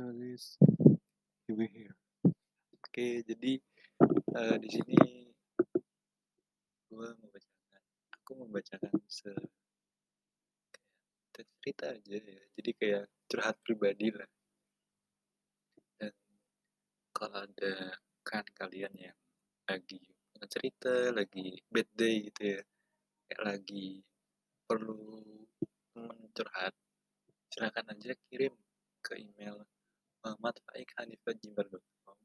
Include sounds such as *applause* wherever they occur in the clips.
Here Here. Oke, jadi uh, di sini gue membacakan, aku membacakan cerita aja ya. Jadi kayak curhat pribadi lah. Dan kalau ada kan kalian yang lagi cerita, lagi bad day gitu ya, kayak lagi perlu temen curhat, silahkan aja kirim ke email muhammadfaikhanifah@gmail.com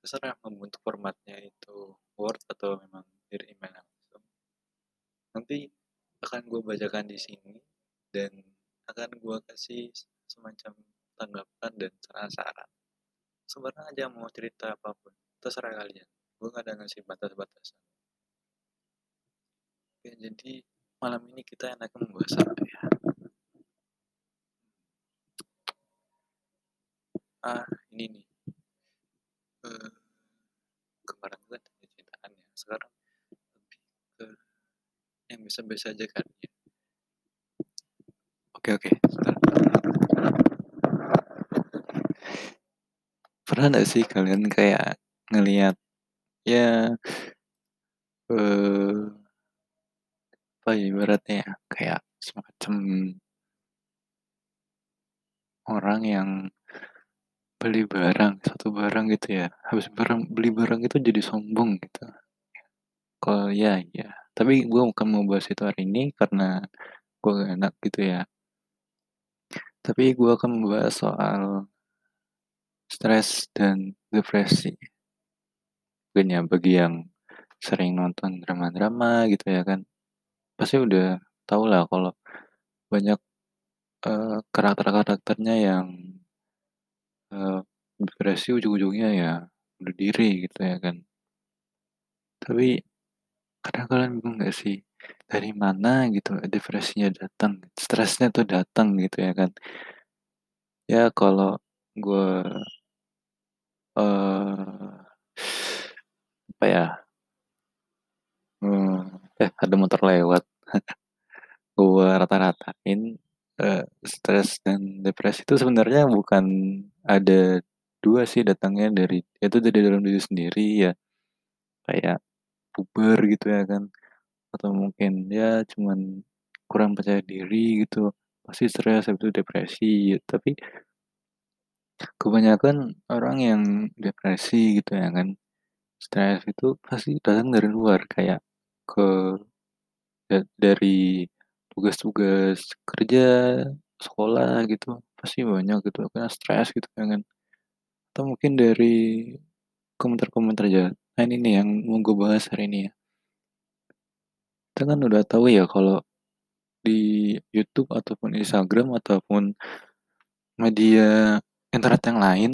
terserah membentuk formatnya itu Word atau memang dari email langsung. Nanti akan gue bacakan di sini dan akan gue kasih semacam tanggapan dan saran-saran. Sebenarnya aja mau cerita apa pun terserah kalian. Gue gak ada ngasih batas-batasan. Oke jadi malam ini kita enak membahas apa ya ah ini nih uh, kemarin kan cintaan ya sekarang lebih ke yang bisa-bisa aja kan ya. Oke oke pernah gak sih kalian kayak ngelihat ya eh apa ya ibaratnya ya kayak semacam orang yang beli barang, satu barang gitu ya, habis barang beli barang itu jadi sombong gitu. Kalau ya ya, tapi gue bukan mau bahas itu hari ini karena gue gak enak gitu ya. Tapi gue akan membahas soal stres dan depresi. Mungkin ya bagi yang sering nonton drama-drama gitu ya kan, pasti udah tau lah kalau banyak uh, karakter-karakternya yang uh, depresi ujung-ujungnya ya bunuh diri gitu ya kan. Tapi kadang kalian bingung gak sih dari mana gitu depresinya datang, stresnya tuh datang gitu ya kan. Ya kalau gue uh, apa ya hmm, eh ada motor lewat *laughs* gue rata-ratain uh, stres dan depresi itu sebenarnya bukan ada dua sih datangnya dari itu dari dalam diri sendiri ya kayak puber gitu ya kan. Atau mungkin ya cuman kurang percaya diri gitu. Pasti stres itu depresi. Tapi kebanyakan orang yang depresi gitu ya kan stres itu pasti datang dari luar. Kayak ke dari tugas-tugas kerja sekolah gitu pasti banyak gitu. Karena stres gitu ya kan. Atau mungkin dari komentar-komentar nah ini yang mau gue bahas hari ini ya. Kita kan udah tahu ya kalau di YouTube ataupun Instagram ataupun media internet yang lain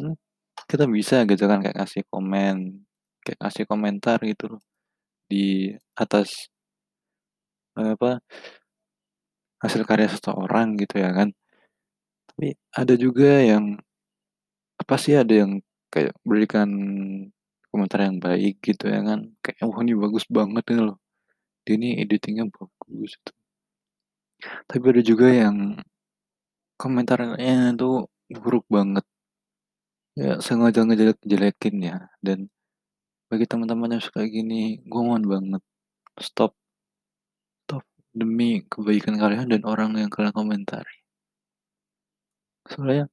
kita bisa gitu kan kayak kasih komen kayak kasih komentar gitu loh di atas apa hasil karya seseorang gitu ya kan. Tapi ada juga yang apa sih ada yang kayak berikan komentar yang baik gitu ya kan. Kayak wah ini bagus banget nih loh. Dia ini editingnya bagus gitu. tapi ada juga yang komentarnya tuh buruk banget. Ya sengaja ngejelek-jelekin ya. Dan bagi teman-teman yang suka gini gue mohon banget stop. Stop demi kebaikan kalian dan orang yang kalian komentari. Soalnya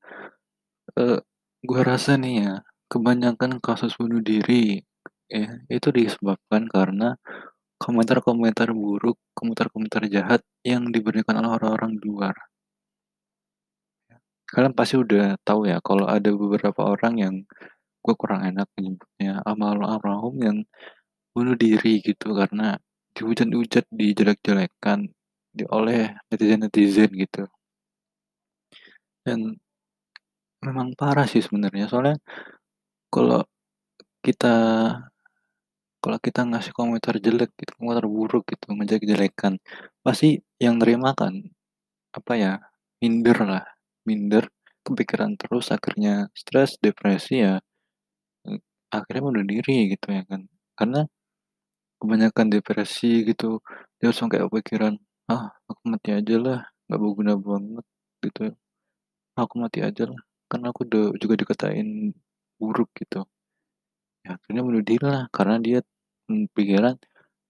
uh, gue rasa nih ya kebanyakan kasus bunuh diri ya itu disebabkan karena komentar-komentar buruk komentar-komentar jahat yang diberikan oleh orang-orang di luar. Kalian pasti udah tahu ya kalau ada beberapa orang yang gue kurang enak menyebutnya almarhum yang bunuh diri gitu karena dihujat-hujat dijelek-jelekan di oleh netizen-netizen gitu. Dan memang parah sih sebenarnya soalnya kalau kita kalau kita ngasih komentar jelek gitu komentar buruk gitu ngejelek-jelekan pasti yang nerima kan apa ya minder lah minder kepikiran terus akhirnya stres depresi ya akhirnya bunuh diri gitu ya kan. Karena kebanyakan depresi gitu dia langsung kayak pikiran ah aku mati aja lah nggak berguna banget gitu. Aku mati aja lah kan aku udah juga dikatain buruk gitu. Ya akhirnya bunuh diri lah karena dia, mmm, pikiran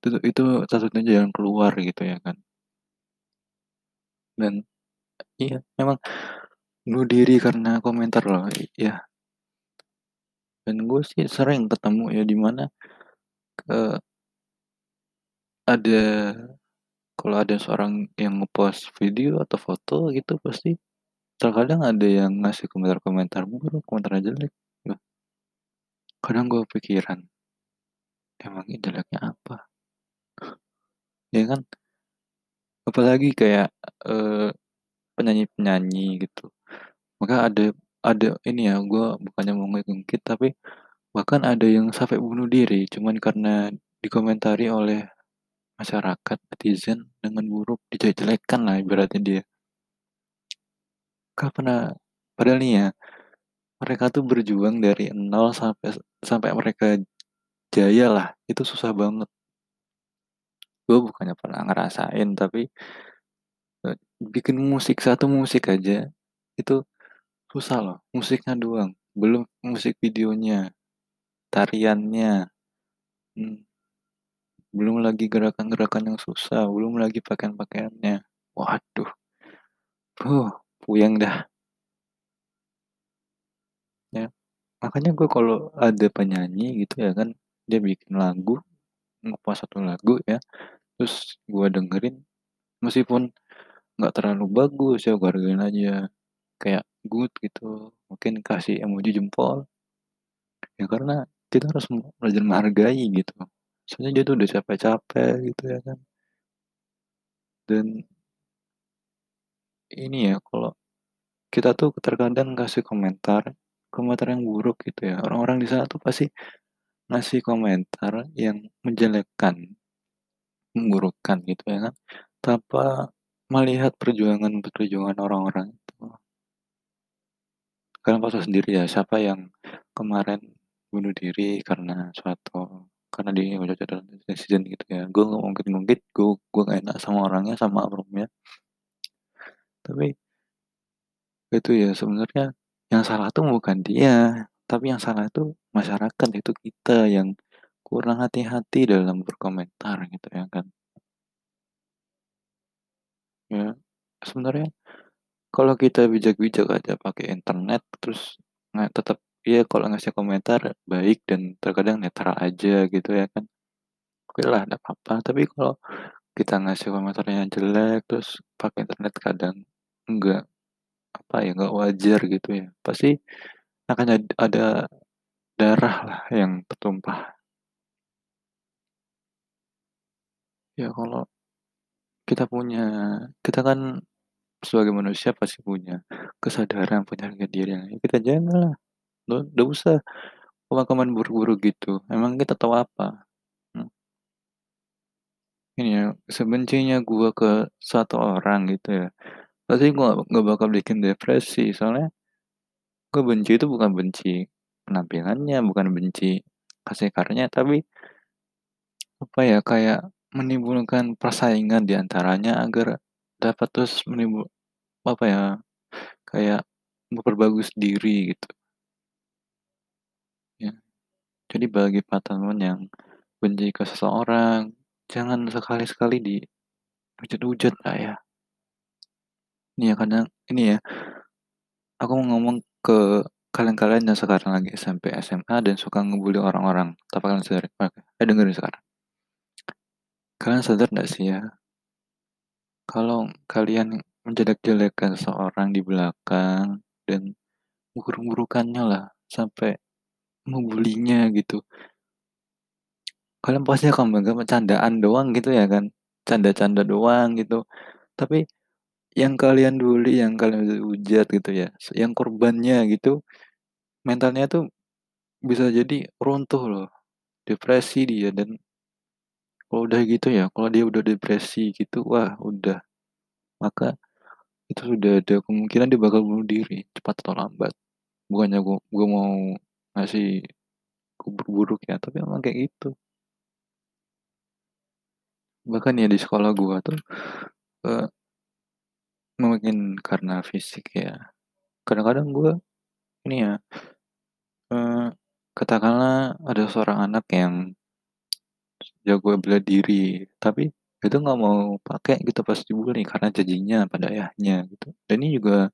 itu itu satu-satunya jalan keluar gitu ya kan. Dan iya memang bunuh diri karena komentar loh, iya. Dan gue sih sering ketemu ya di mana, eee ada kalau ada seorang yang nge-post video atau foto gitu pasti terkadang ada yang ngasih komentar-komentar buruk, komentar jelek. Kadang gue kepikiran, emangnya jeleknya apa? Ya kan? Apalagi kayak, eee, penyanyi-penyanyi gitu. Maka ada ada ini ya, gue bukannya mau ngungkit tapi bahkan ada yang sampai bunuh diri cuman karena dikomentari oleh masyarakat, netizen dengan buruk, dijelek-jelekan lah ibaratnya dia. Pernah padahal nih ya, mereka tuh berjuang dari nol sampai sampai mereka jaya lah, itu susah banget. Gue bukannya pernah ngerasain, tapi eee, bikin musik, satu musik aja itu susah loh, musiknya doang, belum musik videonya, tariannya, mmm, belum lagi gerakan-gerakan yang susah, belum lagi pakaian-pakaiannya. Waduh, huh, puyeng dah. Makanya gue kalau ada penyanyi gitu ya kan, dia bikin lagu, nge-post satu lagu ya, terus gue dengerin, meskipun nggak terlalu bagus ya, gue hargain aja, kayak good gitu, mungkin kasih emoji jempol. Ya karena kita harus belajar menghargai gitu, soalnya dia tuh udah capek-capek gitu ya kan. Dan ini ya, kalau kita tuh terkadang kasih komentar, komentar yang buruk gitu ya, orang-orang di sana tuh pasti ngasih komentar yang menjelekkan, memburukkan gitu ya kan, tanpa melihat perjuangan-perjuangan orang-orang itu. Kalian pasti sendiri ya, siapa yang kemarin bunuh diri karena suatu karena dia netizen gitu ya. Gue nggak ngungkit-ngungkit, gue gue nggak enak sama orangnya, sama oknumnya. Tapi itu ya sebenarnya yang salah tuh bukan dia, tapi yang salah itu masyarakat, itu kita yang kurang hati-hati dalam berkomentar gitu ya kan. Ya, sebenarnya kalau kita bijak-bijak aja pakai internet, terus nah tetap ya kalau ngasih komentar baik dan terkadang netral aja gitu ya kan. Okelah nggak apa-apa, tapi kalau kita ngasih komentarnya jelek, terus pakai internet kadang nggak, apa ya, nggak wajar gitu ya, pasti akan ad ada darah lah yang tertumpah. Ya kalau kita punya kita kan sebagai manusia pasti punya kesadaran, punya harga diri, ya kita nggak nggak usah komen-komen buruk-buruk gitu, emang kita tahu apa? Mmm. Ini ya, sebencinya gue ke satu orang gitu ya, pasti gue nggak nggak bakal bikin depresi, soalnya gue benci itu bukan benci penampilannya, bukan benci kasih karyanya, tapi apa ya, kayak menimbulkan persaingan di antaranya agar dapat terus menimbul apa ya, kayak memperbagus diri gitu. Ya, jadi bagi para teman yang benci ke seseorang, jangan sekali-sekali dihujat-hujat lah ya. Ini ya kadang ini ya, aku mau ngomong ke kalian-kalian yang sekarang lagi SMP, SMA, dan suka ngebully orang-orang, tanpa kalian sadari, oke, eh dengerin sekarang. Kalian sadar nggak sih ya, kalau kalian menjelek-jelekan seseorang di belakang dan buruk-burukannya lah, sampai ngebully-nya gitu kalian pasti akan menganggap bercandaan doang gitu ya kan, canda-canda doang gitu. Tapi yang kalian bully, yang kalian hujat gitu ya, yang korbannya gitu, mentalnya tuh bisa jadi runtuh loh, depresi dia dan kalau udah gitu ya, kalau dia udah depresi gitu, wah udah, maka itu sudah ada kemungkinan dia bakal bunuh diri, cepat atau lambat. Bukannya gu gue mau ngasih kabar buruk ya, tapi emang kayak gitu. Bahkan ya di sekolah gua tuh, eee mungkin karena fisik ya, kadang-kadang gua ini ya, eee, katakanlah ada seorang anak yang jago bela diri, tapi itu nggak mau pakai gitu pas dibully karena janjinya pada ayahnya gitu. Dan ini juga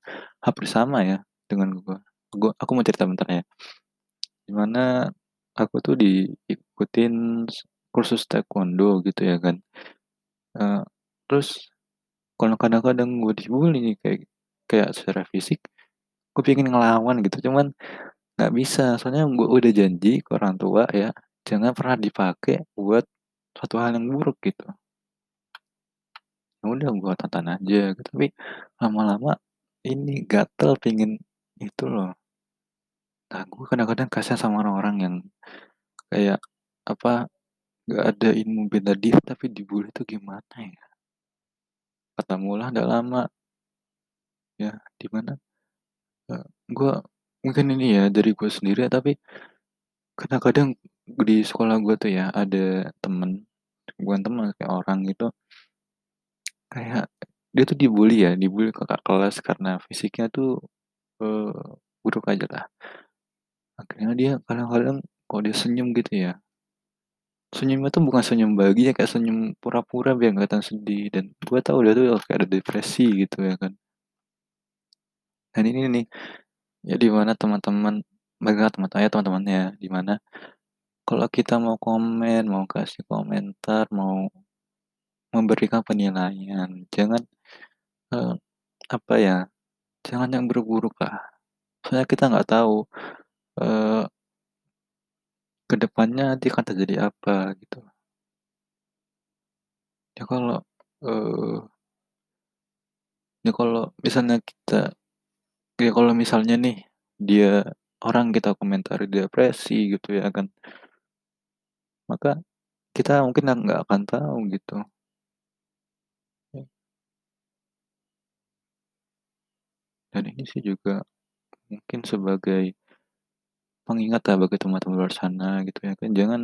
hampir sama ya dengan gua. Gua aku mau cerita bentar ya. Di mana aku tuh diikutin kursus taekwondo gitu ya kan. Eee, terus kalau kadang-kadang gua dibully kayak kayak secara fisik, gua pengen ngelawan gitu, cuman nggak bisa. Soalnya gua udah janji ke orang tua ya, jangan pernah dipakai buat suatu hal yang buruk gitu. Ya udah gua tahan aja gitu, tapi lama-lama ini gatel pengen itu loh. Nah, gua kadang-kadang kasihan sama orang-orang yang kayak apa, nggak ada ilmu bela diri tapi dibully itu gimana ya? Ketemulah nggak lama ya, di mana, eee, gua mungkin ini ya dari gua sendiri tapi kadang-kadang di sekolah gua tuh ya ada temen, bukan temen, kayak orang gitu kayak dia tuh dibully ya, dibully kakak kelas karena fisiknya tuh, eee, buruk aja lah. Akhirnya dia kadang-kadang kalau dia senyum gitu ya, senyumnya tuh bukan senyum bahagia, kayak senyum pura-pura biar kelihatan sedih dan gua tahu dia tuh kayak ada depresi gitu ya kan. Dan ini nih, ya di mana teman-teman mereka teman saya teman-temannya, di mana kalau kita mau komen, mau kasih komentar, mau memberikan penilaian, jangan, eee, apa ya, jangan yang buruk-buruk lah. Soalnya kita nggak tahu, eee ke depannya nanti akan terjadi apa gitu. Ya kalau, eee ya kalau misalnya kita ya kalau misalnya nih, dia orang kita komentari depresi gitu ya kan maka kita mungkin nggak akan tahu gitu. Dan ini sih juga mungkin sebagai pengingat lah bagi teman-teman luar sana gitu ya kan, jangan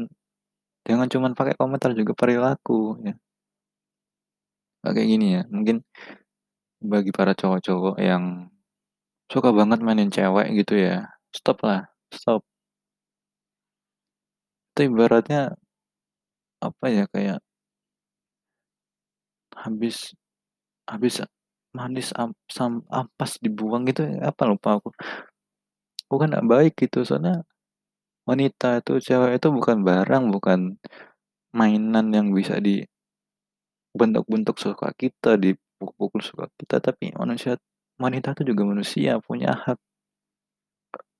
jangan cuman pakai komentar, juga perilaku ya. Kayak gini ya, mungkin bagi para cowok-cowok yang suka banget mainin cewek gitu ya, stop lah, stop. Itu ibaratnya apa ya, kayak habis habis manis am sam ampas dibuang gitu ya, apa lupa aku. Bukan nggak baik gitu, soalnya wanita itu, cewek itu bukan barang, bukan mainan yang bisa di bentuk-bentuk suka kita, dipukul-pukul suka kita, tapi manusia wanita itu juga manusia, punya hak.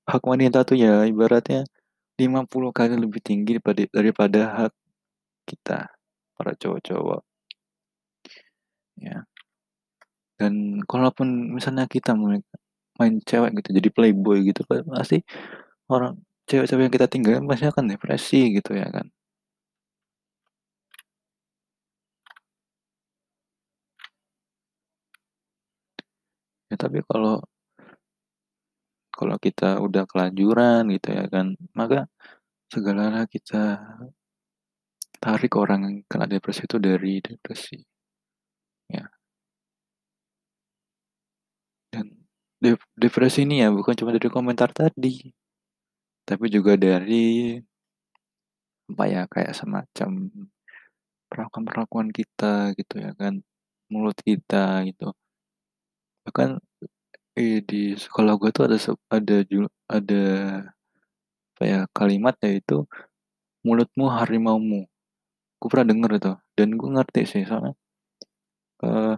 Hak wanita tuh ya ibaratnya 50 kali lebih tinggi daripada daripada hak kita, para cowok-cowok. Ya. Dan kalaupun misalnya kita main cewek gitu, jadi playboy gitu kan, pasti orang cewek-cewek yang kita tinggalin pasti akan depresi gitu ya kan. Ya tapi kalau kalau kita udah kelanjuran gitu ya kan, maka segeralah kita tarik orang yang kena depresi itu dari depresi. Ya. Dan dep depresi ini ya bukan cuma dari komentar tadi, tapi juga dari apa ya, kayak semacam perlakuan-perlakuan kita gitu ya kan, mulut kita gitu. Bahkan, eee, di sekolah gue tuh ada ada ada apa ya, kalimat yaitu, "Mulutmu harimaumu." Gue pernah denger itu, dan gue ngerti sih soalnya, eee,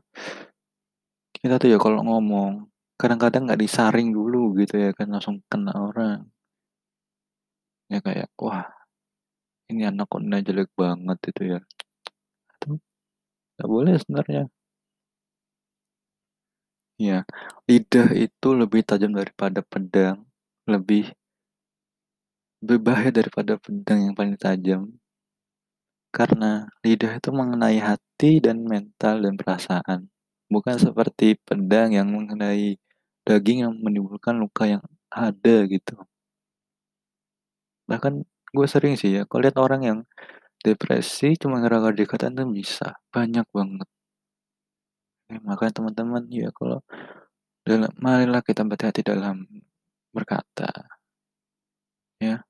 kita tuh ya kalau ngomong, kadang-kadang nggak disaring dulu gitu ya kan, langsung kena orang. Ya kayak, "Wah, ini anak kok jelek banget," itu ya. Nggak boleh sebenarnya. Iya, lidah itu lebih tajam daripada pedang, lebih berbahaya daripada pedang yang paling tajam. Karena lidah itu mengenai hati dan mental dan perasaan, bukan seperti pedang yang mengenai daging yang menimbulkan luka yang ada gitu. Bahkan gue sering sih ya kalau lihat orang yang depresi cuma gara-gara dikatain tuh bisa, banyak banget. Ya makanya teman-teman ya kalau dalam marilah kita berhati-hati dalam berkata. Ya.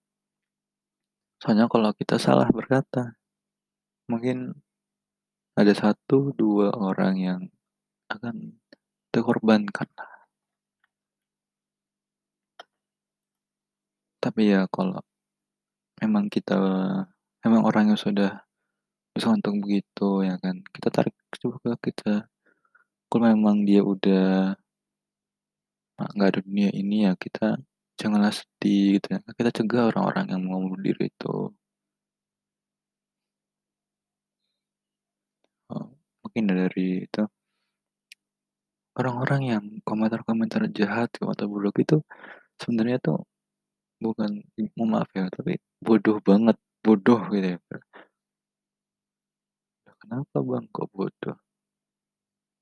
Soalnya kalau kita salah berkata, mungkin ada 1, 2 orang yang akan terkorbankanlah. Tapi ya kalau memang kita memang orangnya sudah bisa untuk begitu ya kan, kita tarik juga kita kalau memang dia udah nggak ada dunia ini ya kita janganlah sedih gitu ya, kita cegah orang-orang yang mau bunuh diri itu. Oh, mungkin dari itu orang-orang yang komentar-komentar jahat atau buruk itu sebenarnya tuh bukan mohon maaf ya, tapi bodoh banget, bodoh gitu ya, Kenapa Bang kok bodoh?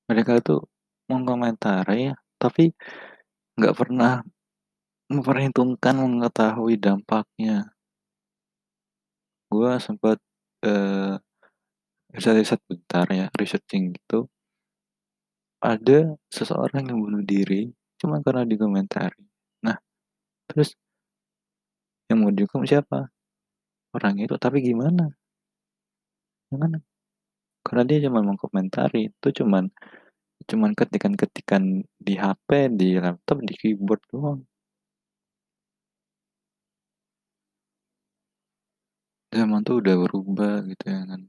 Mereka tuh mengomentari tapi nggak pernah memperhitungkan mengetahui dampaknya. Gua sempet, eee, riset-riset bentar ya, researching gitu. Ada seseorang yang bunuh diri cuma karena dikomentari. Nah, terus yang mau dihukum siapa? Orang itu, tapi gimana? Gimana? Karena dia cuma mengkomentari, itu cuman cuman ketikan-ketikan di HP, di laptop, di keyboard doang. Zaman tuh udah berubah gitu ya kan.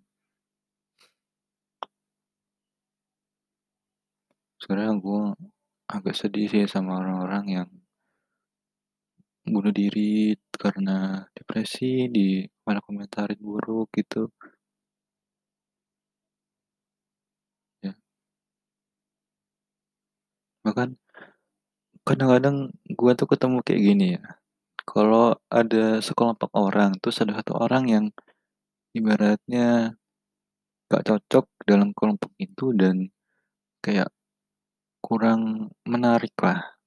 Sebenarnya gue agak sedih sih sama orang-orang yang bunuh diri karena depresi, di malah komentarin buruk gitu. Ya. Bahkan kadang-kadang gue tuh ketemu kayak gini ya, kalau ada sekelompok orang, terus ada satu orang yang ibaratnya gak cocok dalam kelompok itu dan kayak kurang menarik lah.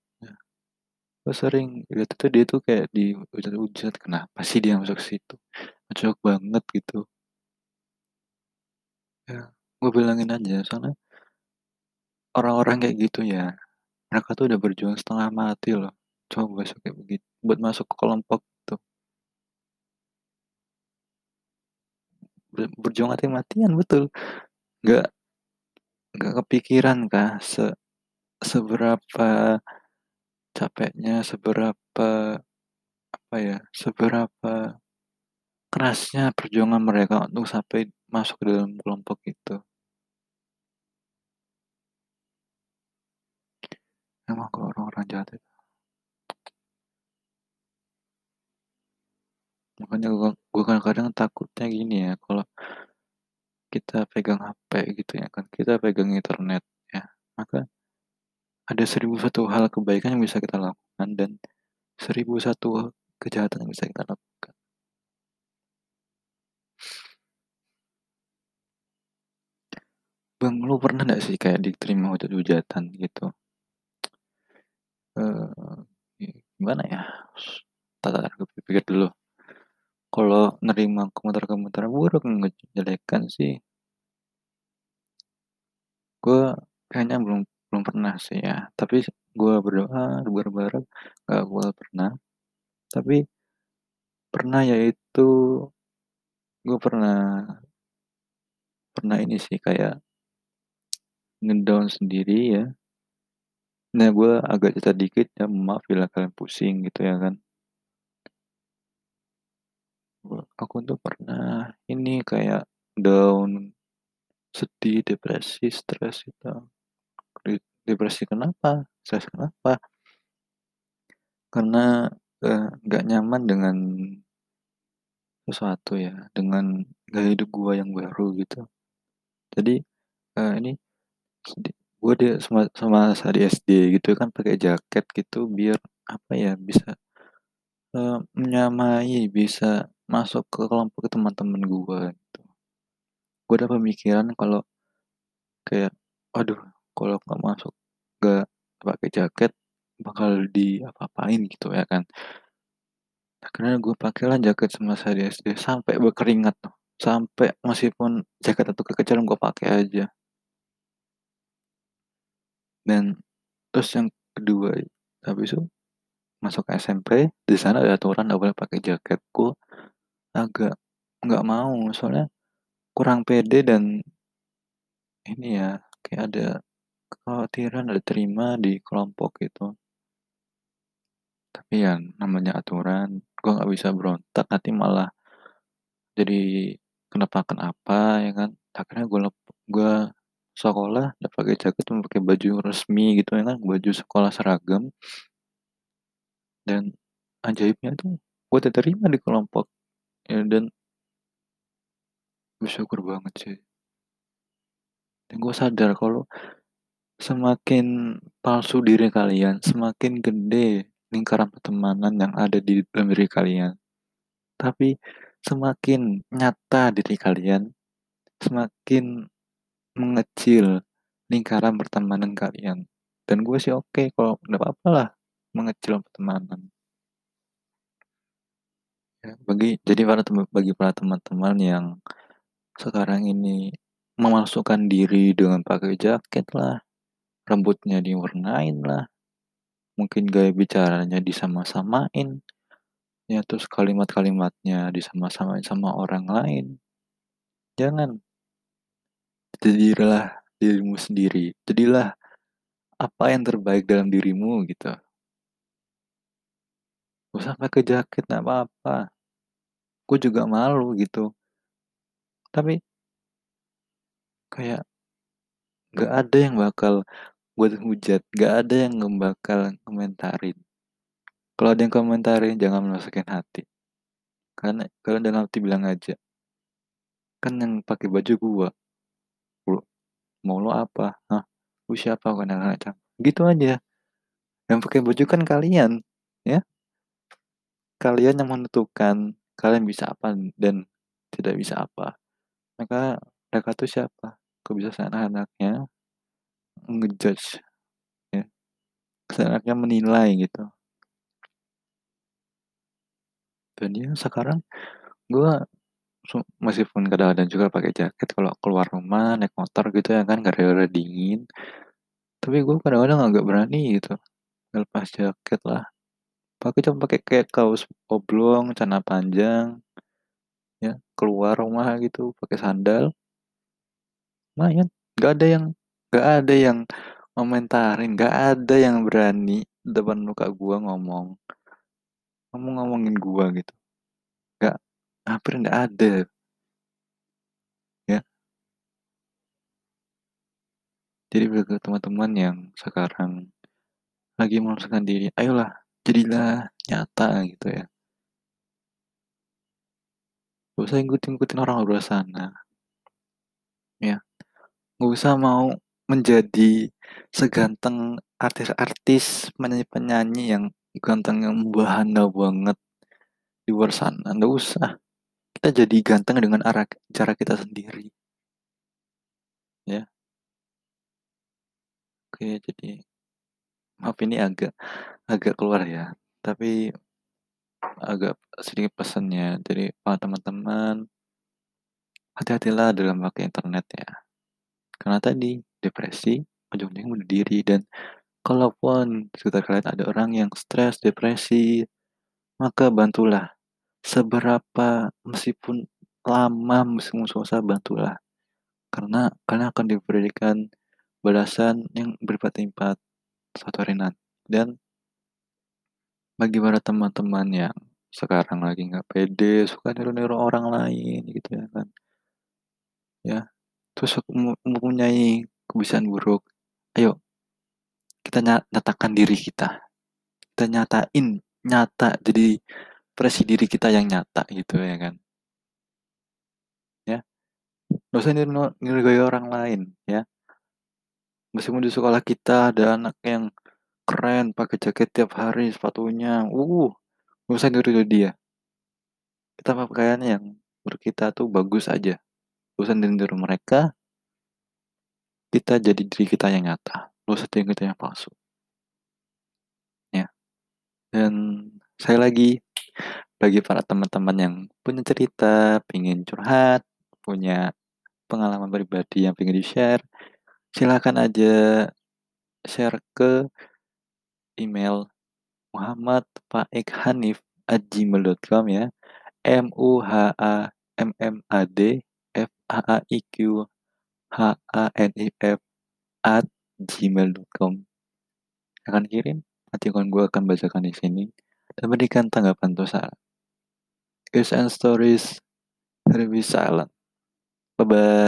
Gue sering lihat itu dia tuh kayak dihujat-hujat, kenapa sih dia masuk situ? Cocok banget gitu. Ya, gue bilangin aja soalnya orang-orang kayak gitu ya, mereka tuh udah berjuang setengah mati loh, coba masuk kayak begitu, buat masuk ke kelompok itu. Ber berjuang mati-matian, betul. Nggak nggak kepikiran kah se seberapa capeknya, seberapa apa ya, seberapa kerasnya perjuangan mereka untuk sampai masuk ke dalam kelompok itu. Emang kalau orang-orang jahat itu. Makanya gua kadang-kadang takutnya gini ya, kalau kita pegang HP gitu ya kan, kita pegang internet ada seribu satu hal kebaikan yang bisa kita lakukan dan seribu satu kejahatan yang bisa kita lakukan. Bang, lu pernah nggak sih kayak diterima hujat-hujatan gitu? Eee, gimana ya, gue pikir-pikir dulu. Kalau nerima komentar-komentar buruk, menjelekkan sih gue kayaknya belum belum pernah sih ya, tapi gue berdoa, berharap gak gue pernah. Tapi pernah yaitu gue pernah pernah ini sih kayak ngedown sendiri ya. Nah, gue agak cerita dikit ya, maaf bila kalian pusing gitu ya kan. Aku tuh pernah ini kayak down, sedih, depresi, stres gitu. Depresi kenapa? Stres kenapa? Karena, eee, nggak nyaman dengan sesuatu ya, dengan gaya hidup gue yang baru gitu. Jadi, eee, ini gue deh sama sama di SD gitu kan pakai jaket gitu biar apa ya, bisa, eee, menyamai, bisa masuk ke kelompok teman-teman gue gitu. Gue ada pemikiran kalau kayak, "Aduh, kalau nggak masuk, nggak pakai jaket, bakal diapa-apain," gitu ya kan. Akhirnya gue pakailah jaket semasa di SD sampai berkeringat tuh, sampai meskipun jaket itu kekecilan gue pakai aja. Dan terus yang kedua, habis itu masuk SMP, di sana ada aturan nggak boleh pakai jaket. Ku agak nggak mau, soalnya kurang pede dan ini ya, kayak ada kekhawatiran, ada terima di kelompok gitu. Tapi ya namanya aturan, gua nggak bisa berontak, nanti malah jadi kenapa-kenapa ya kan. Akhirnya gua lep gua sekolah nggak pakai jaket, pakai baju resmi gitu ya kan, baju sekolah seragam. Dan ajaibnya tuh gua diterima di kelompok, ya dan bersyukur banget sih. Dan gua sadar kalau semakin palsu diri kalian, semakin gede lingkaran pertemanan yang ada di dalam diri kalian. Tapi semakin nyata diri kalian, semakin mengecil lingkaran pertemanan kalian. Dan gue sih oke kalau nggak apa-apa lah mengecil pertemanan. Ya, bagi jadi para bagi para teman-teman yang sekarang ini memasukkan diri dengan pakai jaket lah, rambutnya diwarnain lah, mungkin gaya bicaranya disama-samain, ya terus kalimat-kalimatnya disama-samain sama orang lain. Jangan. Jadilah dirimu sendiri. Jadilah apa yang terbaik dalam dirimu gitu. Gak usah pakai jaket, nggak apa-apa. Gue juga malu gitu. Tapi kayak nggak ada yang bakal gue hujat, nggak ada yang bakal komentarin. Kalau ada yang komentarin jangan masukin hati. Karena kalau dalam hati bilang aja. Kan yang pakai baju gua. Lu mau lo apa? Hah? Lu siapa kadang-kadang? Gitu aja. Yang pakai baju kan kalian, ya. Kalian yang menentukan kalian bisa apa dan tidak bisa apa. Maka mereka tuh siapa? Kok bisa seenak-enaknya ngejudge ya. Seenaknya menilai gitu. Dan ya sekarang gua meskipun kadang-kadang juga pakai jaket kalau keluar rumah naik motor gitu ya kan gara-gara dingin tapi gue kadang-kadang agak berani gitu lepas jaket lah pakai cuma pakai kayak kaos oblong celana panjang ya keluar rumah gitu pakai sandal lumayan nggak ada yang nggak ada yang komentarin nggak ada yang berani depan muka gua ngomong. Ngomong ngomongin gua gitu. Nggak hampir nggak ada. Ya. Jadi bagi teman-teman yang sekarang lagi memaksakan diri ayolah jadilah nyata gitu ya. Gak usah ikut-ikutin orang luar sana. Ya. Gak usah mau menjadi seganteng artis-artis penyanyi-penyanyi yang ganteng yang bahana banget di luar sana. Nggak usah. Kita jadi ganteng dengan arah cara kita sendiri. Ya. Oke jadi maaf ini agak agak keluar ya. Tapi agak sedikit pesannya. Jadi para teman-teman hati-hatilah dalam pakai internet ya. Karena tadi depresi ujung-ujungnya bunuh diri dan kalaupun sekitar kalian ada orang yang stres depresi maka bantulah. Seberapa meskipun lama meskipun susah bantulah. Karena kalian akan diberikan balasan yang berlipat-lipat suatu hari nanti dan bagi para teman-teman yang sekarang lagi nggak pede suka niru-niru orang lain gitu ya kan. Ya terus mempunyai kebiasaan buruk. Ayo kita nyatakan diri kita. Kita nyatain nyata jadi versi diri kita yang nyata gitu ya kan? Ya. Gak usah gaya orang lain ya. Meskipun di sekolah kita ada anak yang keren pakai jaket tiap hari sepatunya uh gak usah niru dia. Kita pakaian yang menurut kita tuh bagus aja. Gak usah niru mereka kita jadi diri kita yang nyata gak usah diri kita yang palsu ya dan saya lagi bagi para teman-teman yang punya cerita pingin curhat punya pengalaman pribadi yang pengen di-share silakan aja share ke email muhammad.faik.hanif@gmail.com ya. M-U-H-A-M-M-A-D-F-A-A-I-Q-H-A-N-I-F @gmail.com. Akan kirim, akan gue akan bacakan di sini dan berikan tanggapan atau saran. Guys and stories be silent. Bye bye.